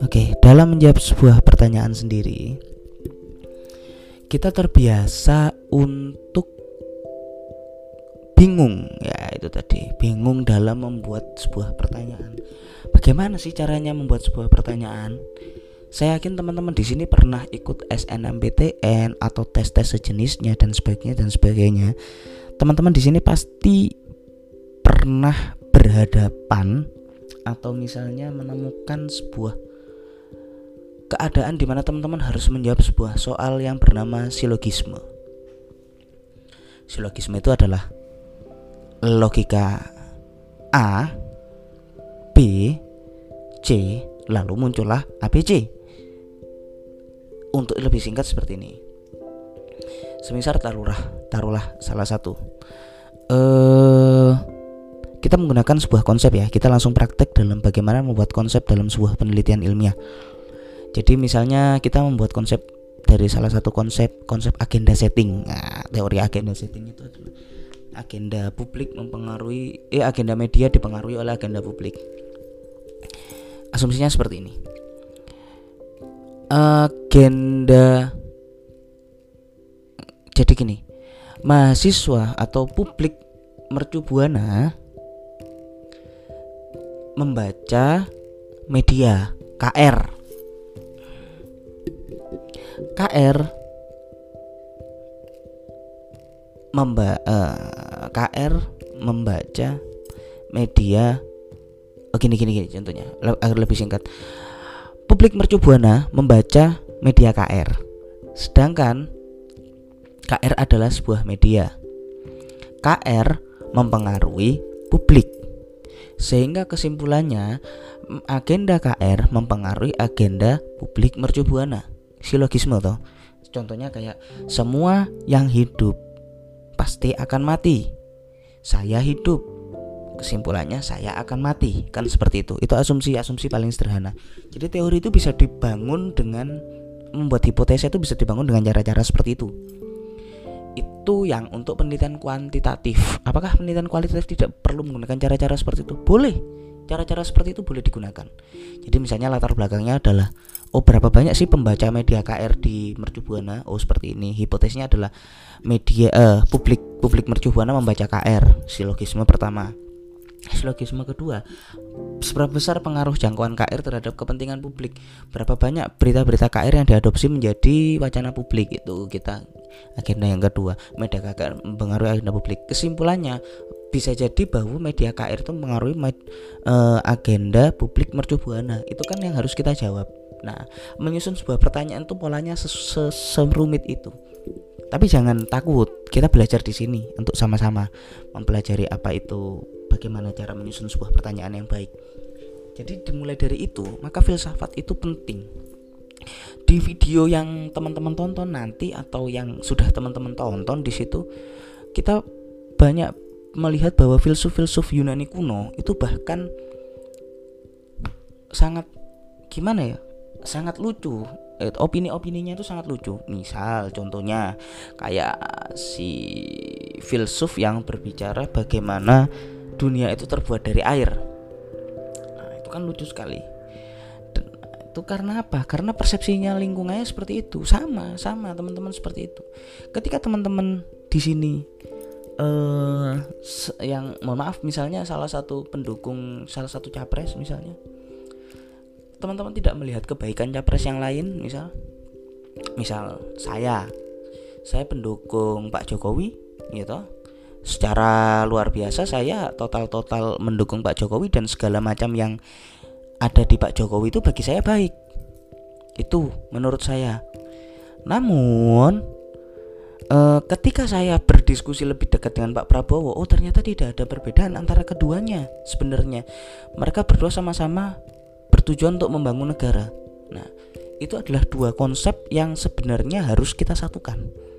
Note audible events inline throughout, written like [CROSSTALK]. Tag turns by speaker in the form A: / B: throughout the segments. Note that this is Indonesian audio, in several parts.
A: Oke, dalam menjawab sebuah pertanyaan sendiri, kita terbiasa untuk bingung, ya itu tadi, bingung dalam membuat sebuah pertanyaan. Bagaimana sih caranya membuat sebuah pertanyaan? Saya yakin teman-teman di sini pernah ikut SNMPTN atau tes-tes sejenisnya dan sebagainya dan sebagainya. Teman-teman di sini pasti pernah berhadapan atau misalnya menemukan sebuah keadaan di mana teman-teman harus menjawab sebuah soal yang bernama silogisme. Silogisme itu adalah logika A, B, C, lalu muncullah ABC. Untuk lebih singkat seperti ini. Semisal taruhlah, taruhlah salah satu. Eh kita menggunakan sebuah konsep ya. Kita langsung praktek dalam bagaimana membuat konsep dalam sebuah penelitian ilmiah. Jadi misalnya kita membuat konsep dari salah satu konsep konsep agenda setting. Nah, teori agenda setting itu adalah agenda publik mempengaruhi eh agenda media dipengaruhi oleh agenda publik. Asumsinya seperti ini. Agenda jadi gini. Mahasiswa atau publik mercubuana membaca media KR KR memba uh, eh, KR membaca media oh, gini gini gini contohnya agar lebih singkat. Publik mercubuana membaca media KR sedangkan KR adalah sebuah media. KR mempengaruhi publik sehingga kesimpulannya agenda KR mempengaruhi agenda publik mercubuana. Silogisme toh. Contohnya kayak semua yang hidup pasti akan mati. Saya hidup. Kesimpulannya saya akan mati. Kan seperti itu. Itu asumsi-asumsi paling sederhana. Jadi teori itu bisa dibangun dengan membuat hipotesa itu bisa dibangun dengan cara-cara seperti itu itu yang untuk penelitian kuantitatif. Apakah penelitian kualitatif tidak perlu menggunakan cara-cara seperti itu? Boleh. Cara-cara seperti itu boleh digunakan. Jadi misalnya latar belakangnya adalah oh berapa banyak sih pembaca media KR di Mercubuana? Oh seperti ini. Hipotesisnya adalah media uh, publik publik Mercubuana membaca KR silogisme pertama silogisme kedua seberapa besar pengaruh jangkauan KR terhadap kepentingan publik? Berapa banyak berita-berita KR yang diadopsi menjadi wacana publik itu kita agenda yang kedua media KR mempengaruhi agenda publik. Kesimpulannya bisa jadi bahwa media KR itu mengaruhi uh, agenda publik mercubuana itu kan yang harus kita jawab. Nah menyusun sebuah pertanyaan itu polanya serumit itu. Tapi jangan takut kita belajar di sini untuk sama-sama mempelajari apa itu bagaimana cara menyusun sebuah pertanyaan yang baik. Jadi dimulai dari itu maka filsafat itu penting. Di video yang teman-teman tonton nanti atau yang sudah teman-teman tonton di situ kita banyak melihat bahwa filsuf-filsuf Yunani kuno itu bahkan sangat gimana ya sangat lucu. Eh, opini-opininya itu sangat lucu. Misal contohnya kayak si filsuf yang berbicara bagaimana dunia itu terbuat dari air. Nah, itu kan lucu sekali. Dan, itu karena apa? Karena persepsinya lingkungannya seperti itu. Sama sama teman-teman seperti itu. Ketika teman-teman di sini uh, yang mohon maaf misalnya salah satu pendukung salah satu capres misalnya teman-teman tidak melihat kebaikan capres yang lain misal misal saya. Saya pendukung Pak Jokowi gitu secara luar biasa saya total-total mendukung Pak Jokowi dan segala macam yang ada di Pak Jokowi itu bagi saya baik itu menurut saya namun uh, ketika saya berdiskusi lebih dekat dengan Pak Prabowo, oh ternyata tidak ada perbedaan antara keduanya. Sebenarnya mereka berdua sama-sama bertujuan untuk membangun negara. Nah, itu adalah dua konsep yang sebenarnya harus kita satukan.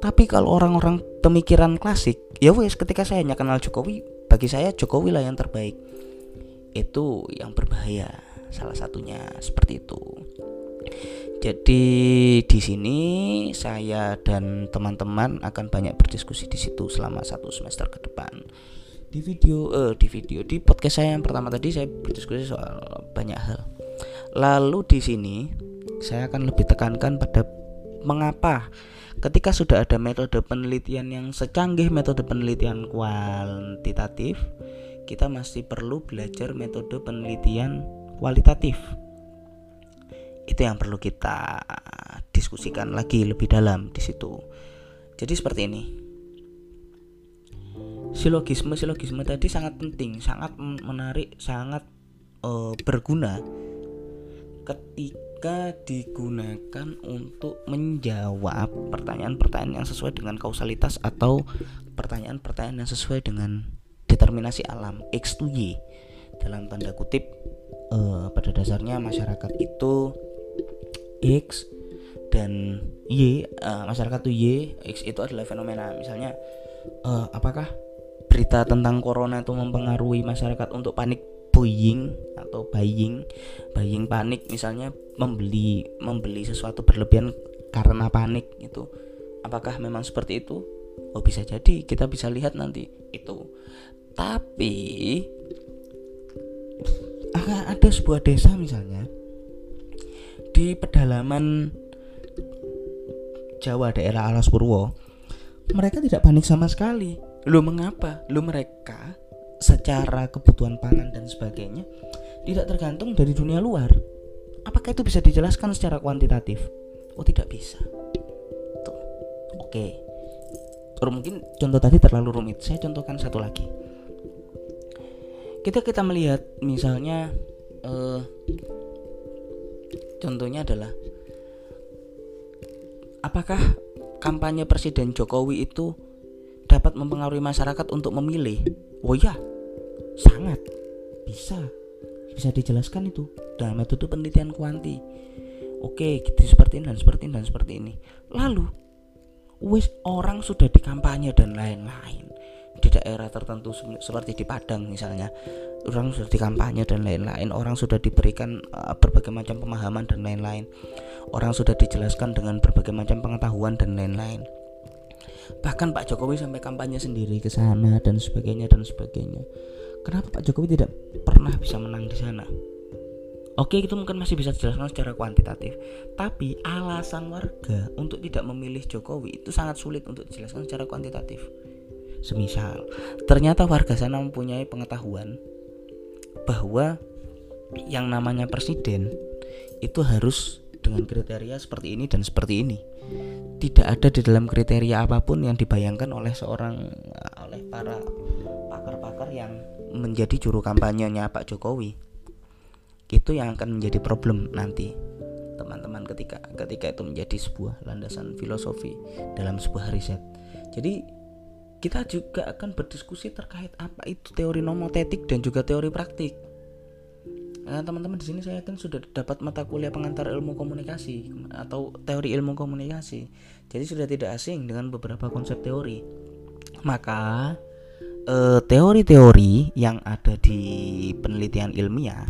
A: Tapi kalau orang-orang pemikiran klasik, ya wes ketika saya hanya kenal Jokowi, bagi saya Jokowi lah yang terbaik. Itu yang berbahaya. Salah satunya seperti itu. Jadi di sini saya dan teman-teman akan banyak berdiskusi di situ selama satu semester ke depan. di video eh di video di podcast saya yang pertama tadi saya berdiskusi soal banyak hal lalu di sini saya akan lebih tekankan pada mengapa ketika sudah ada metode penelitian yang secanggih metode penelitian kuantitatif kita masih perlu belajar metode penelitian kualitatif. Itu yang perlu kita diskusikan lagi lebih dalam di situ. Jadi seperti ini. Silogisme silogisme tadi sangat penting sangat menarik sangat uh, berguna ketika digunakan untuk menjawab pertanyaan-pertanyaan yang sesuai dengan kausalitas atau pertanyaan-pertanyaan yang sesuai dengan determinasi alam. X to y. Dalam tanda kutip uh, pada dasarnya masyarakat itu x dan y uh, masyarakat itu y x itu adalah fenomena. Misalnya uh, apakah berita tentang corona itu mempengaruhi masyarakat untuk panik buying atau buying buying panik misalnya membeli membeli sesuatu berlebihan karena panik itu apakah memang seperti itu? Oh bisa jadi. Kita bisa lihat nanti itu. Tapi ada sebuah desa misalnya di pedalaman Jawa daerah Alas Purwo mereka tidak panik sama sekali. Lo mengapa? Lo mereka secara kebutuhan pangan dan sebagainya tidak tergantung dari dunia luar. Apakah itu bisa dijelaskan secara kuantitatif? Oh, tidak bisa. Tuh. Oke. Atau mungkin contoh tadi terlalu rumit. Saya contohkan satu lagi. Kita kita melihat misalnya uh, contohnya adalah apakah kampanye Presiden Jokowi itu dapat mempengaruhi masyarakat untuk memilih oh ya sangat bisa bisa dijelaskan itu dalam metode penelitian kuanti. Oke gitu seperti ini dan seperti ini dan seperti ini. Lalu wis orang sudah dikampanye dan lain-lain. Di daerah tertentu seperti di Padang misalnya orang sudah dikampanye dan lain-lain. Orang sudah diberikan uh, berbagai macam pemahaman dan lain-lain. Orang sudah dijelaskan dengan berbagai macam pengetahuan dan lain-lain. Bahkan Pak Jokowi sampai kampanye sendiri ke sana dan sebagainya dan sebagainya kenapa Pak Jokowi tidak pernah bisa menang di sana? Oke itu mungkin masih bisa dijelaskan secara kuantitatif. Tapi alasan warga untuk tidak memilih Jokowi itu sangat sulit untuk dijelaskan secara kuantitatif. Semisal ternyata warga sana mempunyai pengetahuan Bahwa yang namanya presiden itu harus dengan kriteria seperti ini dan seperti ini. Tidak ada di dalam kriteria apa pun yang dibayangkan oleh seorang oleh para pakar-pakar yang menjadi juru kampanyenya Pak Jokowi itu yang akan menjadi problem nanti teman-teman ketika ketika itu menjadi sebuah landasan filosofi dalam sebuah riset jadi kita juga akan berdiskusi terkait apa itu teori nomotetik dan juga teori praktik Nah, teman-teman di sini saya kan sudah dapat mata kuliah pengantar ilmu komunikasi atau teori ilmu komunikasi. Jadi sudah tidak asing dengan beberapa konsep teori. Maka eh, teori-teori yang ada di penelitian ilmiah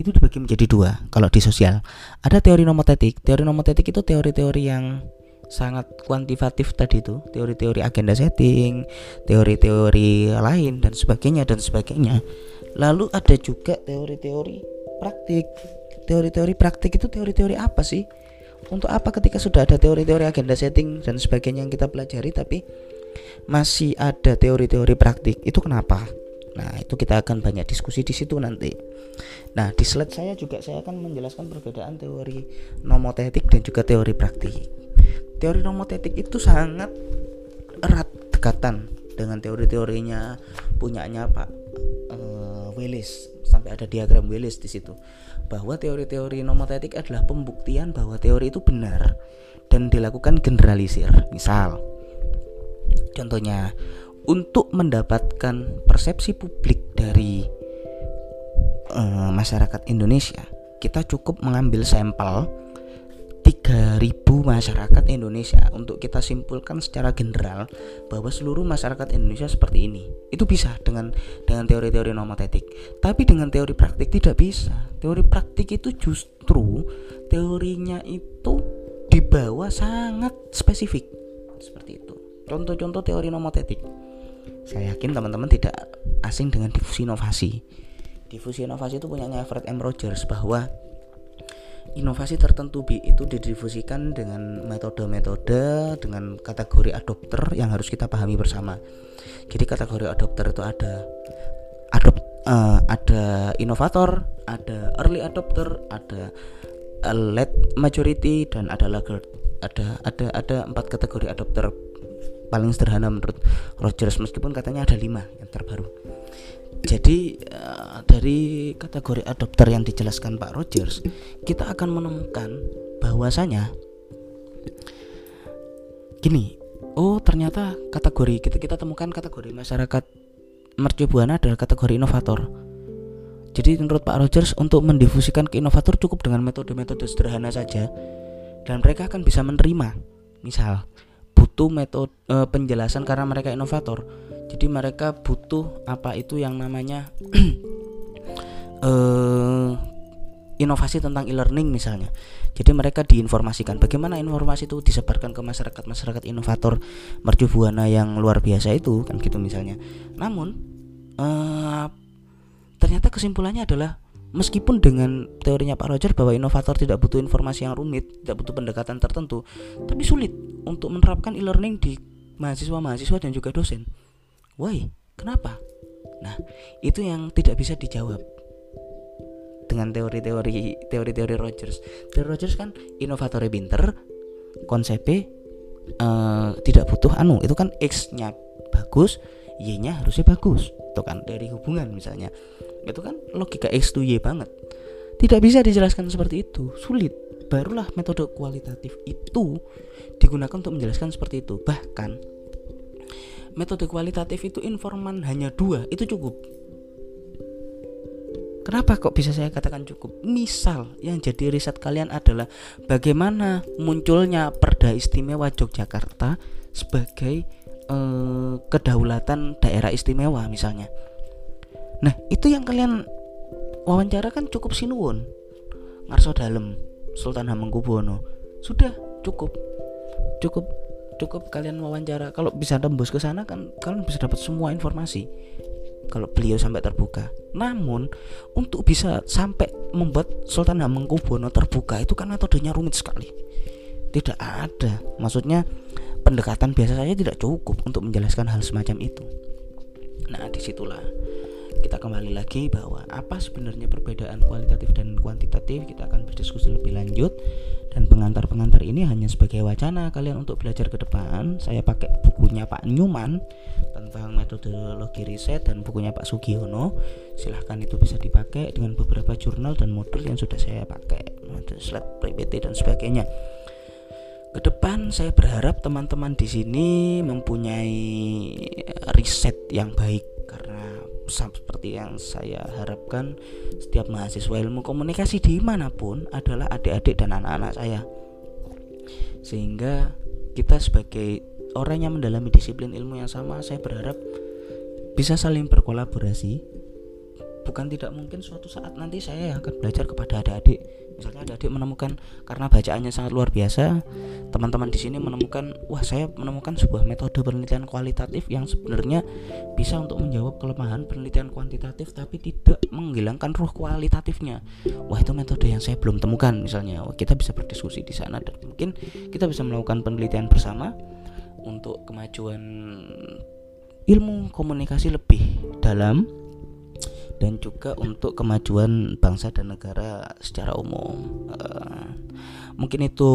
A: itu dibagi menjadi dua. Kalau di sosial ada teori nomotetik. Teori nomotetik itu teori-teori yang sangat kuantitatif tadi itu teori-teori agenda setting, teori-teori lain dan sebagainya dan sebagainya. Lalu ada juga teori-teori praktik. Teori-teori praktik itu teori-teori apa sih? Untuk apa ketika sudah ada teori-teori agenda setting dan sebagainya yang kita pelajari tapi masih ada teori-teori praktik? Itu kenapa? Nah, itu kita akan banyak diskusi di situ nanti. Nah, di slide saya juga saya akan menjelaskan perbedaan teori nomotetik dan juga teori praktik. Teori nomotetik itu sangat erat dekatan dengan teori-teorinya punyanya Pak uh, Willis sampai ada diagram Willis di situ bahwa teori-teori nomotetik adalah pembuktian bahwa teori itu benar dan dilakukan generalisir. Misal, contohnya untuk mendapatkan persepsi publik dari uh, masyarakat Indonesia, kita cukup mengambil sampel 3000 masyarakat Indonesia untuk kita simpulkan secara general bahwa seluruh masyarakat Indonesia seperti ini. Itu bisa dengan dengan teori-teori nomotetik. Tapi dengan teori praktik tidak bisa. Teori praktik itu justru teorinya itu dibawa sangat spesifik. Seperti itu. Contoh-contoh teori nomotetik. Saya yakin teman-teman tidak asing dengan difusi inovasi. Difusi inovasi itu punyanya Alfred M. Rogers bahwa inovasi tertentu itu didifusikan dengan metode-metode dengan kategori adopter yang harus kita pahami bersama. Jadi kategori adopter itu ada adop uh, ada inovator, ada early adopter, ada late majority dan ada laggard. Ada ada ada empat kategori adopter paling sederhana menurut Rogers meskipun katanya ada lima yang terbaru. Jadi uh, dari kategori adopter yang dijelaskan Pak Rogers, kita akan menemukan bahwasanya gini, oh ternyata kategori kita kita temukan kategori masyarakat mercubuana adalah kategori inovator. Jadi menurut Pak Rogers untuk mendifusikan ke inovator cukup dengan metode-metode sederhana saja dan mereka akan bisa menerima. Misal butuh metode uh, penjelasan karena mereka inovator jadi mereka butuh apa itu yang namanya uh, [CLEARS THROAT] inovasi tentang e-learning misalnya. Jadi mereka diinformasikan bagaimana informasi itu disebarkan ke masyarakat masyarakat inovator mercu buana yang luar biasa itu kan gitu misalnya. Namun uh, ternyata kesimpulannya adalah meskipun dengan teorinya Pak Roger bahwa inovator tidak butuh informasi yang rumit, tidak butuh pendekatan tertentu, tapi sulit untuk menerapkan e-learning di mahasiswa-mahasiswa dan juga dosen. Why? Kenapa? Nah, itu yang tidak bisa dijawab dengan teori-teori teori-teori Rogers. Teori Rogers kan inovatornya pinter, konsepnya uh, tidak butuh anu, itu kan X-nya bagus, Y-nya harusnya bagus. Itu kan dari hubungan misalnya. Itu kan logika X to Y banget. Tidak bisa dijelaskan seperti itu, sulit. Barulah metode kualitatif itu digunakan untuk menjelaskan seperti itu. Bahkan metode kualitatif itu informan hanya dua itu cukup Kenapa kok bisa saya katakan cukup? Misal yang jadi riset kalian adalah bagaimana munculnya Perda Istimewa Yogyakarta sebagai eh, kedaulatan daerah istimewa misalnya. Nah, itu yang kalian wawancara kan cukup sinuwun. Ngarso Dalem, Sultan Hamengkubuwono. Sudah cukup. Cukup cukup kalian wawancara kalau bisa tembus ke sana kan kalian bisa dapat semua informasi kalau beliau sampai terbuka namun untuk bisa sampai membuat Sultan Hamengkubuwono terbuka itu kan metodenya rumit sekali tidak ada maksudnya pendekatan biasa saja tidak cukup untuk menjelaskan hal semacam itu. Nah di situlah kita kembali lagi bahwa apa sebenarnya perbedaan kualitatif dan kuantitatif kita akan berdiskusi lebih lanjut. Dan pengantar-pengantar ini hanya sebagai wacana kalian untuk belajar ke depan. Saya pakai bukunya Pak Newman tentang metodologi riset dan bukunya Pak Sugiono. Silahkan itu bisa dipakai dengan beberapa jurnal dan modul yang sudah saya pakai. Slide PPT dan sebagainya ke depan saya berharap teman-teman di sini mempunyai riset yang baik. Karena seperti yang saya harapkan setiap mahasiswa ilmu komunikasi di mana pun adalah adik-adik dan anak-anak saya. Sehingga kita sebagai orang yang mendalami disiplin ilmu yang sama saya berharap bisa saling berkolaborasi bukan tidak mungkin suatu saat nanti saya akan belajar kepada adik-adik. Misalnya adik-adik menemukan karena bacaannya sangat luar biasa teman-teman di sini menemukan wah saya menemukan sebuah metode penelitian kualitatif yang sebenarnya bisa untuk menjawab kelemahan penelitian kuantitatif tapi tidak menghilangkan ruh kualitatifnya. Wah itu metode yang saya belum temukan misalnya. Wah, kita bisa berdiskusi di sana dan mungkin kita bisa melakukan penelitian bersama untuk kemajuan ilmu komunikasi lebih dalam dan juga untuk kemajuan bangsa dan negara secara umum. Uh, mungkin itu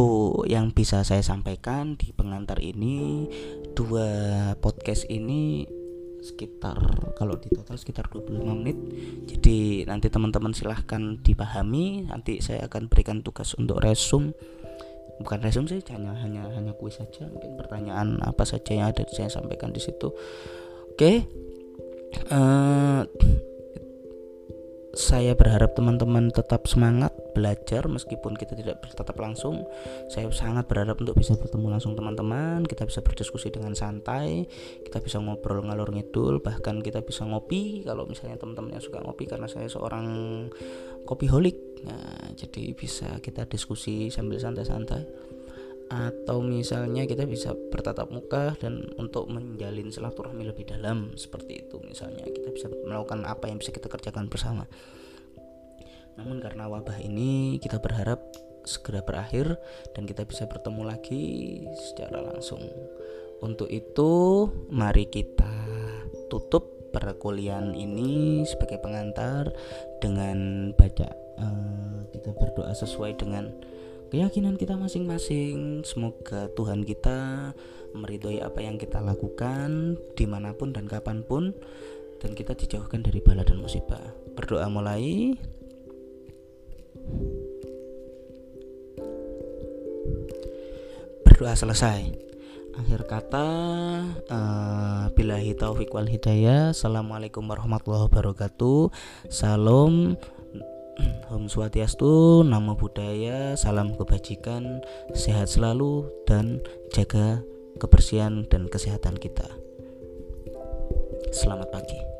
A: yang bisa saya sampaikan di pengantar ini. Dua podcast ini sekitar kalau di total sekitar 25 menit. Jadi nanti teman-teman silahkan dipahami. Nanti saya akan berikan tugas untuk resum bukan resum sih hanya hanya hanya kuis saja mungkin pertanyaan apa saja yang ada saya sampaikan di situ oke okay. uh, eh, saya berharap teman-teman tetap semangat belajar meskipun kita tidak bertatap langsung. Saya sangat berharap untuk bisa bertemu langsung teman-teman, kita bisa berdiskusi dengan santai, kita bisa ngobrol ngalor ngidul, bahkan kita bisa ngopi kalau misalnya teman-teman yang suka ngopi karena saya seorang kopi holik. Nah, jadi bisa kita diskusi sambil santai-santai. Atau misalnya kita bisa bertatap muka dan untuk menjalin silaturahmi lebih dalam seperti itu misalnya. Kita bisa melakukan apa yang bisa kita kerjakan bersama. Namun karena wabah ini kita berharap segera berakhir dan kita bisa bertemu lagi secara langsung. Untuk itu mari kita tutup perkuliahan ini sebagai pengantar dengan baca uh, kita berdoa sesuai dengan keyakinan kita masing-masing. Semoga Tuhan kita meridhoi apa yang kita lakukan di mana pun dan kapan pun dan kita dijauhkan dari bala dan musibah. Berdoa mulai. Berdoa selesai. Akhir kata, uh, billahi taufiq wal hidayah. Assalamualaikum warahmatullahi wabarakatuh. Salam Om Swastiastu, Namo Buddhaya, salam kebajikan, sehat selalu dan jaga kebersihan dan kesehatan kita. Selamat pagi.